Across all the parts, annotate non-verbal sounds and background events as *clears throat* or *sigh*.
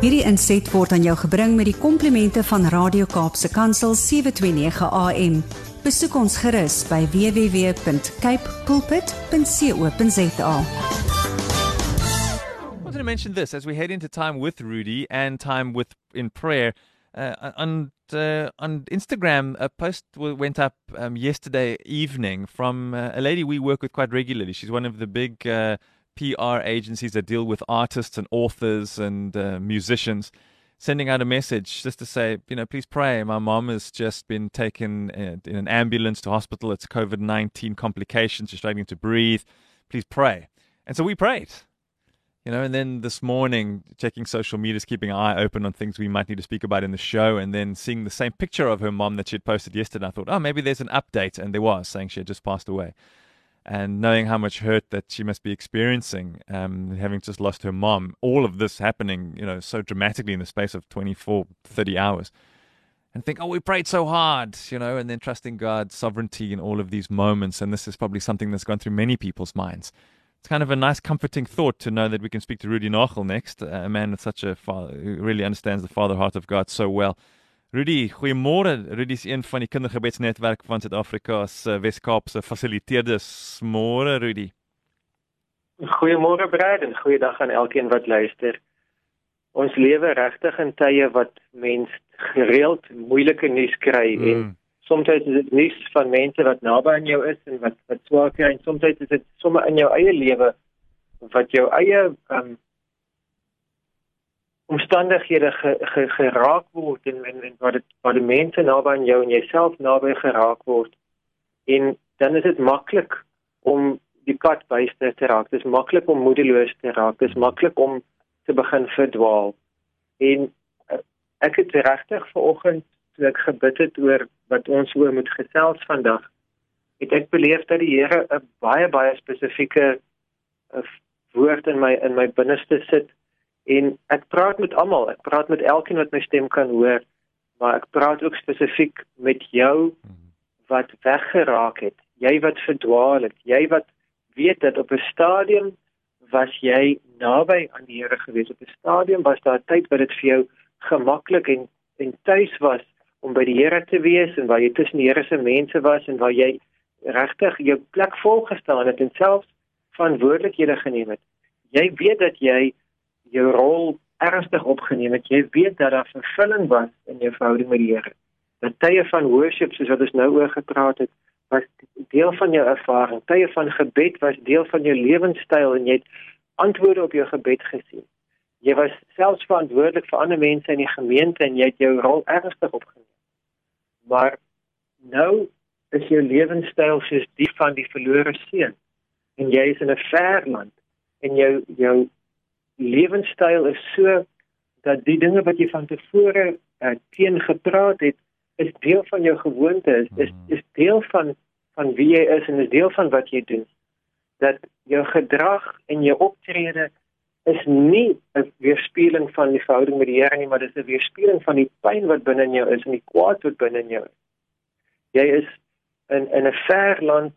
Hierdie inset word aan jou gebring met die komplimente van Radio Kaapse Kansel 729 AM. Besoek ons gerus by www.cape pulpit.co.za. I wanted to mention this as we head into time with Rudy and time with in prayer. Uh, on uh, on Instagram, a post went up um, yesterday evening from uh, a lady we work with quite regularly. She's one of the big uh, PR agencies that deal with artists and authors and uh, musicians, sending out a message just to say, you know, please pray. My mom has just been taken uh, in an ambulance to hospital. It's COVID 19 complications. She's struggling to breathe. Please pray. And so we prayed. You know, and then this morning, checking social media, keeping an eye open on things we might need to speak about in the show, and then seeing the same picture of her mom that she had posted yesterday, I thought, oh, maybe there's an update. And there was, saying she had just passed away and knowing how much hurt that she must be experiencing, um, having just lost her mom, all of this happening, you know, so dramatically in the space of 24, 30 hours. And think, oh, we prayed so hard, you know, and then trusting God's sovereignty in all of these moments. And this is probably something that's gone through many people's minds. It's kind of a nice, comforting thought to know that we can speak to Rudy Nachel next, a man with such a father who really understands the father heart of God so well. Rudy, goeiemôre. Rudy is een van die kindergebedsnetwerk van Suid-Afrika se Wes-Kaapse fasiliteerders. Môre Rudy. Goeiemôre Brad en goeiedag aan elkeen wat luister. Ons lewe regtig in tye wat mens gereeld moeilike nuus kry mm. en soms is dit nuus van mense wat naby aan jou is en wat wat swaar kry en soms is dit sommer in jou eie lewe wat jou eie um, omstandighede ge, ge, geraak word en en, en wat dit wat die mense naby aan jou en jouself naby geraak word en dan is dit maklik om die pad byste te raak. Dit is maklik om moedeloos te raak. Dit is maklik om te begin verdwaal. En uh, ek het regtig vanoggend toe ek gebid het oor wat ons oor moet gesels vandag, het ek beleef dat die Here 'n baie baie spesifieke uh, woord in my in my binneste sit En ek praat met almal, ek praat met elkeen wat my stem kan hoor, maar ek praat ook spesifiek met jou wat weggeraak het, jy wat verdwaal het, jy wat weet dat op 'n stadium was jy naby aan die Here gewees. Op 'n stadium was daar tyd wat dit vir jou gemaklik en en tuis was om by die Here te wees en waar jy tussen die Here se mense was en waar jy regtig jou plek vol gestaan het en selfs verantwoordelikhede geneem het. Jy weet dat jy jou rol ernstig opgeneem het. Jy weet dat daar vervulling was in jou verhouding met die Here. Dat tye van worship soos wat ons nou oor gepraat het, was deel van jou ervaring. Tye van gebed was deel van jou lewenstyl en jy het antwoorde op jou gebed gesien. Jy was selfs verantwoordelik vir ander mense in die gemeente en jy het jou rol ernstig opgeneem. Maar nou is jou lewenstyl soos die van die verlore seun en jy is in 'n ver land en jou jou lewenstyl is so dat die dinge wat jy van tevore uh, teen gepraat het is deel van jou gewoonte is is, mm. is deel van van wie jy is en is deel van wat jy doen. Dat jou gedrag en jou optrede is nie 'n weerspieëling van die verhouding met die Here nie maar dit is 'n weerspieëling van die pyn wat binne in jou is en die kwaad wat binne in jou is. Jy is in in 'n ver land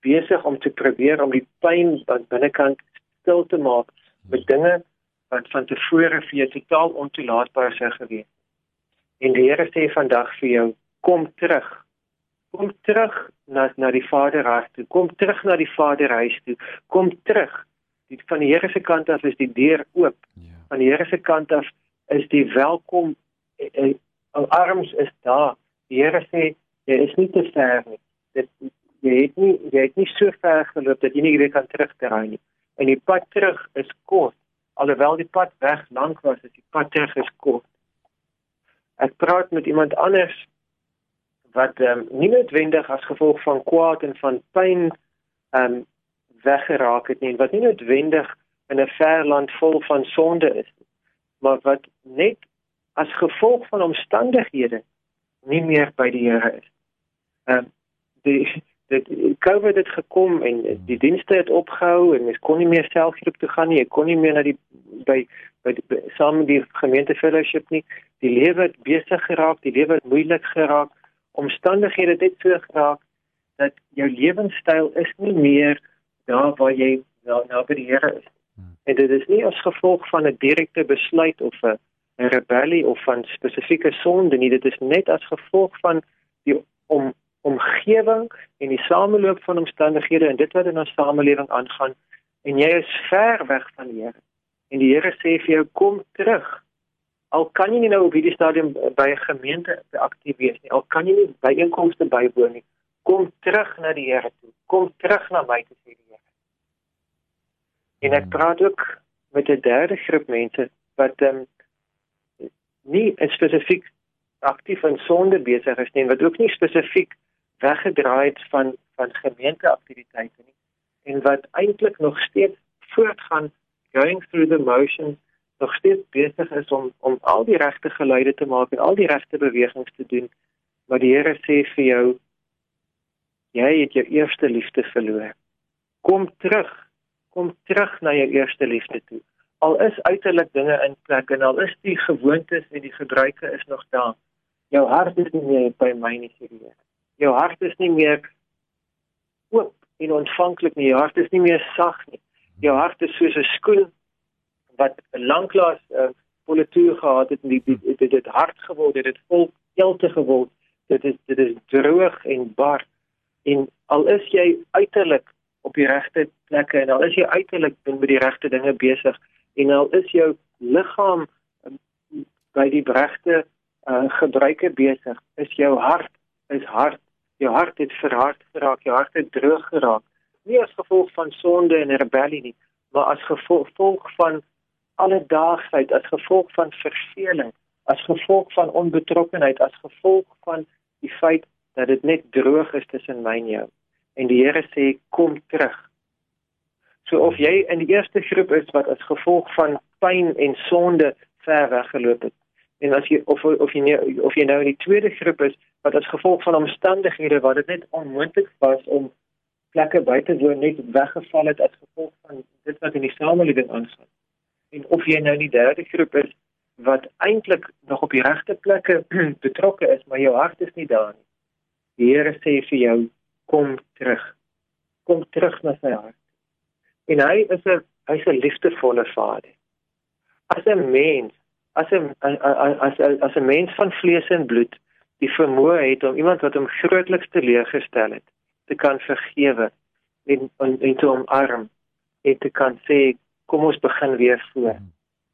besig om te probeer om die pyn wat binnekant stil te maak met dinge wat van tevore vir jou totaal ontoelaatbaar sou gewees. En die Here sê vandag vir jou, kom terug. Kom terug na na die Vaderhuis toe. Kom terug na die Vaderhuis toe. Kom terug. Die van die Here se kant af is die deur oop. Ja. Van die Here se kant af is die welkom eh, eh, arms is daar. Die Here sê jy is nie te ver nie. Dit jy het nie jy het nie so ver geloop dat jy nie weer kan terugdraai nie en die pad terug is kort alhoewel die pad weg lank was is die pad terug is kort ek praat met iemand anders wat um, nie noodwendig as gevolg van kwaad en van pyn um weggeraak het nie wat nie noodwendig in 'n ver land vol van sonde is maar wat net as gevolg van omstandighede nie meer by die Here is. Ehm um, die dit COVID het gekom en die dienste het opgehou en mens kon nie meer selfgroep toe gaan nie. Ek kon nie meer na die by by, by saam met die gemeente fellowship nie. Die lewe het besig geraak, die lewe het moeilik geraak. Omstandighede het dit so geraak dat jou lewenstyl is nie meer daar waar jy nou nou by die Here is. En dit is nie as gevolg van 'n direkte besluit of 'n rebellie of van spesifieke sonde nie, dit is net as gevolg van die omgewing en die sameloop van omstandighede en dit wat in ons samelewing aangaan en jy is ver weg van die Here. En die Here sê vir jou kom terug. Al kan jy nie nou op hierdie stadium by 'n gemeente aktief wees nie, al kan jy nie by einkomste bywoon nie, kom terug na die Here toe. Kom terug na my toe sê die Here. En ek hmm. praat ook met 'n derde groep mense wat ehm um, nie spesifiek aktief in sonde besig is nie, wat ook nie spesifiek weggedraai het van van gemeenteaktiwiteite nie en wat eintlik nog steeds voortgaan going through the motions nog steeds besig is om om al die regte geluide te maak en al die regte bewegings te doen maar die Here sê vir jou jy het jou eerste liefde verloor. Kom terug kom terug na jou eerste liefde toe. Al is uiterlik dinge in plek en al is die gewoontes en die gebruike is nog daar jou hart is nie meer by my nie sê die Here jou hart is nie meer oop en ontvanklik nie. Jou hart is nie meer sag nie. Jou hart is soos 'n skoen wat lanklaas 'n uh, polituur gehad het en dit dit dit, dit hard geword het dit vol kelte geword. Dit is dit is droog en bar. En al is jy uiterlik op die regte plekke en al is jy uiterlik met die regte dinge besig en al is jou liggaam um, by die regte uh, gebruike besig is jou hart is hard jou hart het verhard geraak jou hart het droog geraak nie as gevolg van sonde en rebellie nie maar as gevolg van alledaagsheid as gevolg van verveling as gevolg van onbetrokkenheid as gevolg van die feit dat dit net droog is tussen my en jou en die Here sê kom terug So of jy in die eerste groep is wat as gevolg van pyn en sonde ver weggeloop het. En as jy of of jy nou, of jy nou in die tweede groep is wat as gevolg van omstandighede waar dit net onmoontlik was om plekke by te woon net weggeval het as gevolg van dit wat in die samelewing aangaan. En of jy nou in die derde groep is wat eintlik nog op die regte plekke *clears throat* betrokke is, maar jou hart is nie daar nie. Die Here sê vir jou kom terug. Kom terug na sy hart. En hy is 'n hy's 'n liefdevolle vader. As 'n mens, as 'n as as 'n mens van vlees en bloed, die vermoë het om iemand wat hom grootliks teleurgestel het, te kan vergewe en en, en te omarm en te kan sê kom ons begin weer voor.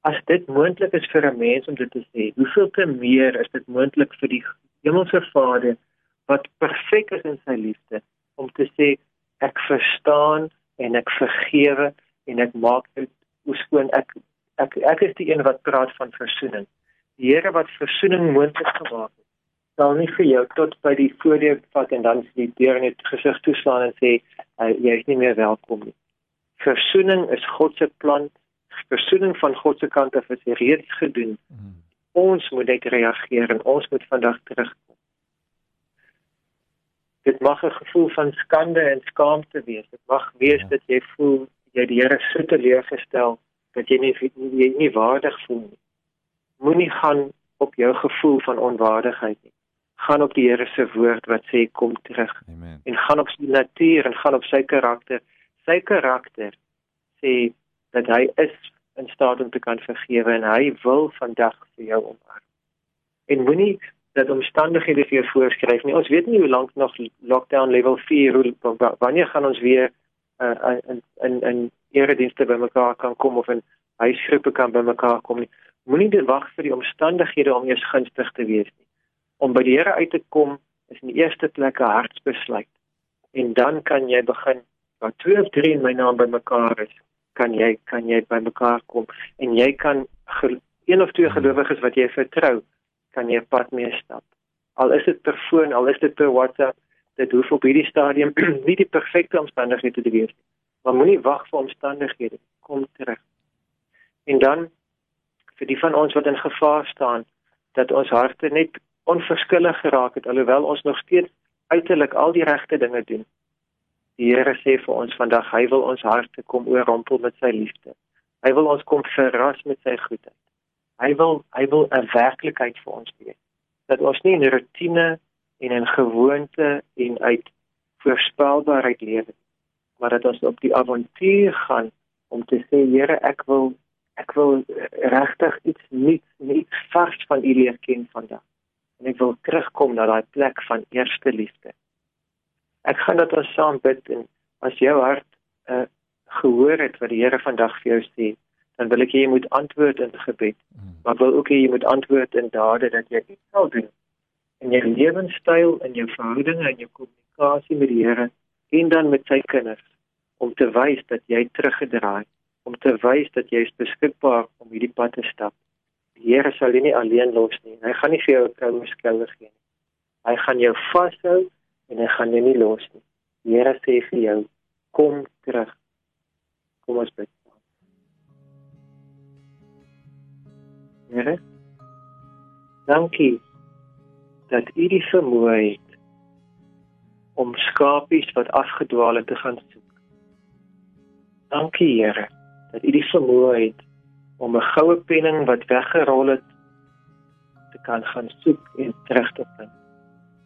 As dit moontlik is vir 'n mens om dit te sê, hoeveel te meer is dit moontlik vir die Hemelse Vader wat perfek is in sy liefde om te sê ek verstaan en ek vergewe en ek maak dit skoon ek ek ek is die een wat praat van versoening. Die Here wat versoening moontlik gemaak het. Sal nie vir jou tot by die voordeur vat en dan die deur net gesig toeslaan en sê uh, jy is nie meer welkom nie. Versoening is God se plan. Versoening van God se kant af is reeds gedoen. Mm. Ons moet net reageer en ons moet vandag terugkom dit mag 'n gevoel van skande en skaamte wees. Dit mag wees ja. dat jy voel jy die Here so teleurgestel dat jy nie jy nie waardig voel nie. Moenie gaan op jou gevoel van onwaardigheid nie. Gaan op die Here se woord wat sê kom terug. Amen. En gaan op sy natuur en gaan op sy karakter. Sy karakter sê dat hy is in staat om te kan vergewe en hy wil vandag vir jou omarm. En moenie dat omstandighede vir jou voorskryf nie. Ons weet nie hoe lank nog lockdown level 4 hoe wanneer gaan ons weer uh, in in in eredienste bymekaar kan kom of in huisgroepe kan bymekaar kom nie. Moenie dit wag vir die omstandighede om eers gunstig te wees nie. Om by die Here uit te kom is in die eerste plek 'n hartsbesluit. En dan kan jy begin wat twee of drie in my naam bymekaar is, kan jy kan jy bymekaar kom en jy kan een of twee gelowiges wat jy vertrou kan jy 'n pad mee stap. Al is dit per foon, al is dit per WhatsApp, dit hoef op hierdie stadium *clears throat* nie die perfekte omstandighede te wees nie. Maar moenie wag vir omstandighede, kom terug. En dan vir die van ons wat in gevaar staan dat ons harte net onverskillig geraak het alhoewel ons nog steeds uiterlik al die regte dinge doen. Die Here sê vir ons vandag hy wil ons harte kom oorrompel met sy liefde. Hy wil ons kom verras met sy goedheid. Hy wil hy wil 'n werklikheid vir ons gee. Dat ons nie in rotine en in gewoonte en uit voorspelbaarheid lewe, maar dat ons op die avontuur gaan om te sê Here, ek wil ek wil regtig iets nuuts, iets vars van U leer ken vandag. En ek wil terugkom na daai plek van eerste liefde. Ek gaan dat ons saam bid en as jou hart uh, gehoor het wat die Here vandag vir jou sê, dan wil ek hê jy moet antwoord in gebed. Hmm. Maar ek wil ook hê jy moet antwoord in dade dat jy dit sal doen. In jou lewenstyl en jou verhoudinge en jou kommunikasie met die Here en dan met sy kinders om te wys dat jy teruggedraai, om te wys dat jy is beskikbaar om hierdie pad te stap. Die Here sal jou nie alleen los nie. Hy gaan nie vir jou 'n koue skouer gee nie. Hy gaan jou vashou en hy gaan jou nie los nie. Die Here sê vir jou, kom terug. Kom ons bid. Here. Dankie dat U die vermoë het om skapies wat afgedwaal het te gaan soek. Dankie Here dat U die vermoë het om 'n goue penning wat weggerol het te kan gaan soek en terug te vind.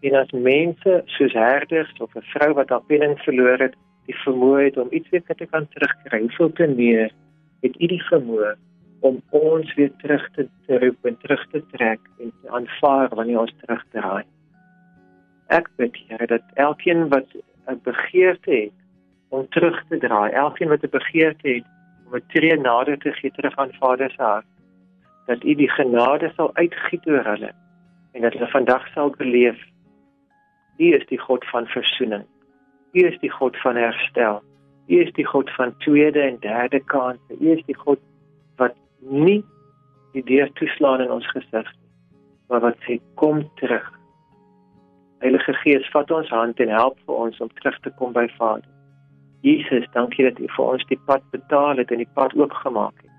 En as mense soos herders of 'n vrou wat haar penning verloor het, die vermoë het om iets weer te kan terugkry, hoeveel te meer het U die vermoë om ons weer terug te, te roep en terug te trek en te aanvaar wanneer ons terugdraai. Ek bid Here dat elkeen wat 'n begeerte het om terug te draai, elkeen wat 'n begeerte het om 'n tree nader te gee terug aan Vader se hart, dat U die genade sal uitgiet oor hulle en dat hulle vandag sal beleef U is die God van verzoening. U is die God van herstel. U is die God van tweede en derde kanse. U is die God nie die deur toeslaan in ons gesig nie, maar wat sê kom terug. Heilige Gees, vat ons hand en help vir ons om terug te kom by Vader. Jesus, dankie dat U vir ons die pad betaal het en die pad oopgemaak het.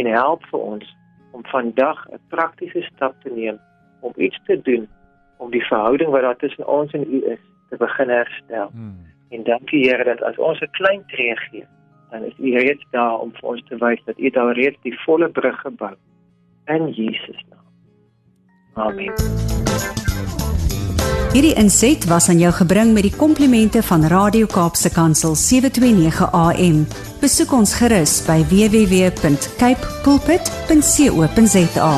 En help vir ons om vandag 'n praktiese stap te neem om iets te doen om die verhouding wat daar tussen ons en U is te begin herstel. Hmm. En dankie Here dat as ons 'n klein tree gee, dan is U reeds daar om vir ons te wys dat U daar reeds die volle brug gebou in Jesus naam. Amen. Hierdie inset was aan jou gebring met die komplimente van Radio Kaapse Kansel 729 AM. Besoek ons gerus by www.cape pulpit.co.za.